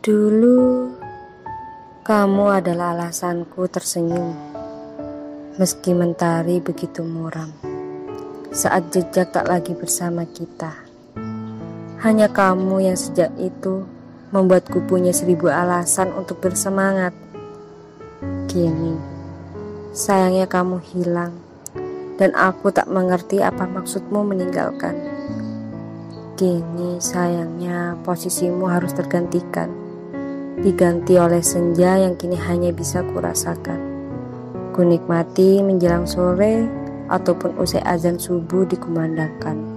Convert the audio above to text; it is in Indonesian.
Dulu, kamu adalah alasanku tersenyum, meski mentari begitu muram. Saat jejak tak lagi bersama kita, hanya kamu yang sejak itu membuatku punya seribu alasan untuk bersemangat. Kini, sayangnya kamu hilang, dan aku tak mengerti apa maksudmu meninggalkan. Kini, sayangnya posisimu harus tergantikan diganti oleh senja yang kini hanya bisa kurasakan. Kunikmati menjelang sore ataupun usai azan subuh dikumandangkan.